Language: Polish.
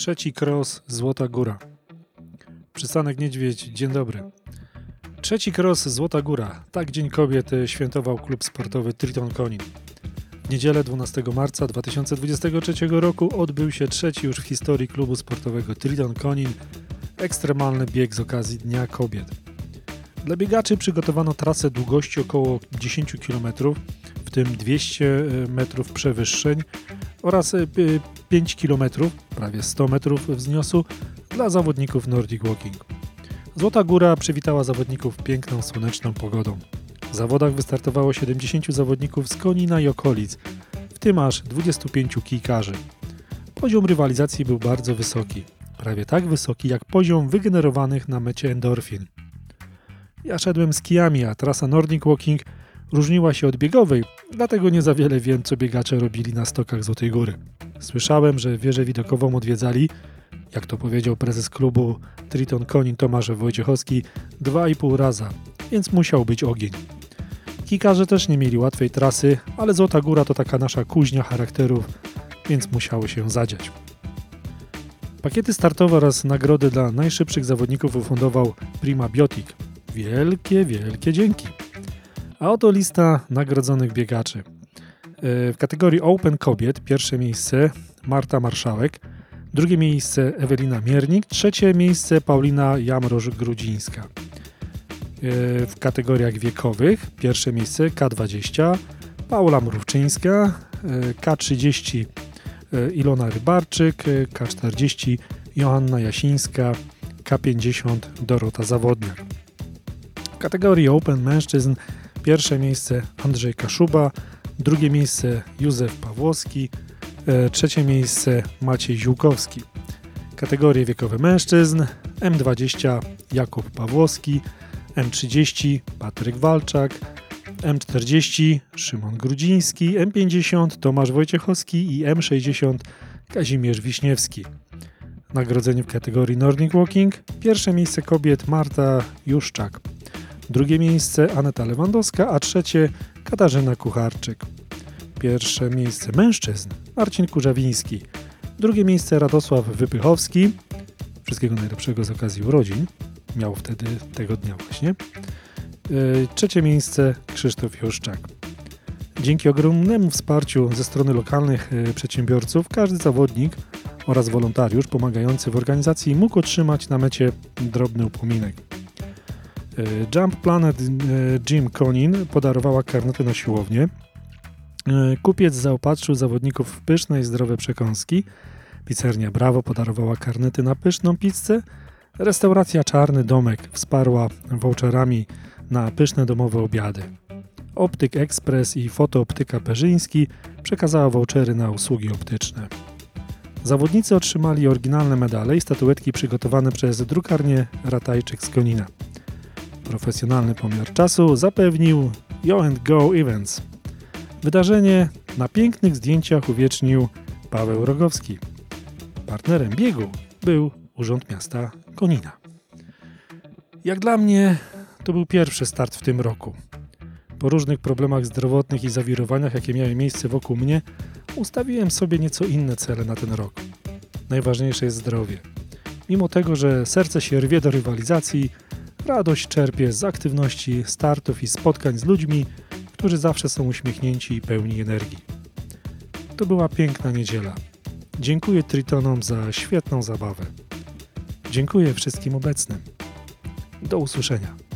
Trzeci cross Złota Góra. Przystanek Niedźwiedź, dzień dobry. Trzeci cross Złota Góra. Tak Dzień Kobiet świętował klub sportowy Triton Konin. W niedzielę 12 marca 2023 roku odbył się trzeci już w historii klubu sportowego Triton Konin ekstremalny bieg z okazji Dnia Kobiet. Dla biegaczy przygotowano trasę długości około 10 km, w tym 200 metrów przewyższeń oraz 5 km, prawie 100 metrów wzniosu dla zawodników Nordic Walking. Złota Góra przywitała zawodników piękną, słoneczną pogodą. W zawodach wystartowało 70 zawodników z Konina i okolic, w tym aż 25 kijkarzy. Poziom rywalizacji był bardzo wysoki, prawie tak wysoki jak poziom wygenerowanych na mecie endorfin. Ja szedłem z kijami, a trasa Nordic Walking różniła się od biegowej, dlatego nie za wiele wiem, co biegacze robili na stokach Złotej Góry. Słyszałem, że wieżę widokową odwiedzali, jak to powiedział prezes klubu Triton Konin Tomasz Wojciechowski, dwa i pół raza, więc musiał być ogień. Kikarze też nie mieli łatwej trasy, ale Złota Góra to taka nasza kuźnia charakterów, więc musiało się zadziać. Pakiety startowe oraz nagrody dla najszybszych zawodników ufundował Prima Biotic. Wielkie, wielkie dzięki. A oto lista nagrodzonych biegaczy. E, w kategorii Open Kobiet pierwsze miejsce Marta Marszałek, drugie miejsce Ewelina Miernik, trzecie miejsce Paulina Jamroż-Grudzińska. E, w kategoriach wiekowych pierwsze miejsce K20 Paula Mrówczyńska, e, K30 Ilona Rybarczyk, K40 Joanna Jasińska, K50 Dorota Zawodniak. W kategorii Open mężczyzn Pierwsze miejsce Andrzej Kaszuba, drugie miejsce Józef Pawłowski, e, trzecie miejsce Maciej Ziółkowski. Kategorie wiekowe mężczyzn M20 Jakub Pawłowski, M30 Patryk Walczak, M40 Szymon Grudziński, M50 Tomasz Wojciechowski i M60 Kazimierz Wiśniewski. Nagrodzenie w kategorii Nordic Walking. Pierwsze miejsce kobiet Marta Juszczak. Drugie miejsce Aneta Lewandowska, a trzecie Katarzyna Kucharczyk. Pierwsze miejsce mężczyzn Marcin Kurzawiński. Drugie miejsce Radosław Wypychowski. Wszystkiego najlepszego z okazji urodzin. Miał wtedy tego dnia właśnie. E, trzecie miejsce Krzysztof Juszczak. Dzięki ogromnemu wsparciu ze strony lokalnych e, przedsiębiorców każdy zawodnik oraz wolontariusz pomagający w organizacji mógł otrzymać na mecie drobny upominek. E, Jump Planet Jim e, Conin podarowała karnety na siłownię. E, kupiec zaopatrzył zawodników w pyszne i zdrowe przekąski. Pizzeria Bravo podarowała karnety na pyszną pizzę. Restauracja Czarny Domek wsparła voucherami na pyszne domowe obiady. Optyk Express i Fotooptyka Perzyński przekazała vouchery na usługi optyczne. Zawodnicy otrzymali oryginalne medale i statuetki przygotowane przez drukarnię Ratajczyk z Konina. Profesjonalny pomiar czasu zapewnił Yo Go Events. Wydarzenie na pięknych zdjęciach uwiecznił Paweł Rogowski. Partnerem biegu był Urząd Miasta Konina. Jak dla mnie to był pierwszy start w tym roku. Po różnych problemach zdrowotnych i zawirowaniach, jakie miały miejsce wokół mnie, ustawiłem sobie nieco inne cele na ten rok. Najważniejsze jest zdrowie. Mimo tego, że serce się rwie do rywalizacji, Radość czerpię z aktywności, startów i spotkań z ludźmi, którzy zawsze są uśmiechnięci i pełni energii. To była piękna niedziela. Dziękuję Tritonom za świetną zabawę. Dziękuję wszystkim obecnym. Do usłyszenia.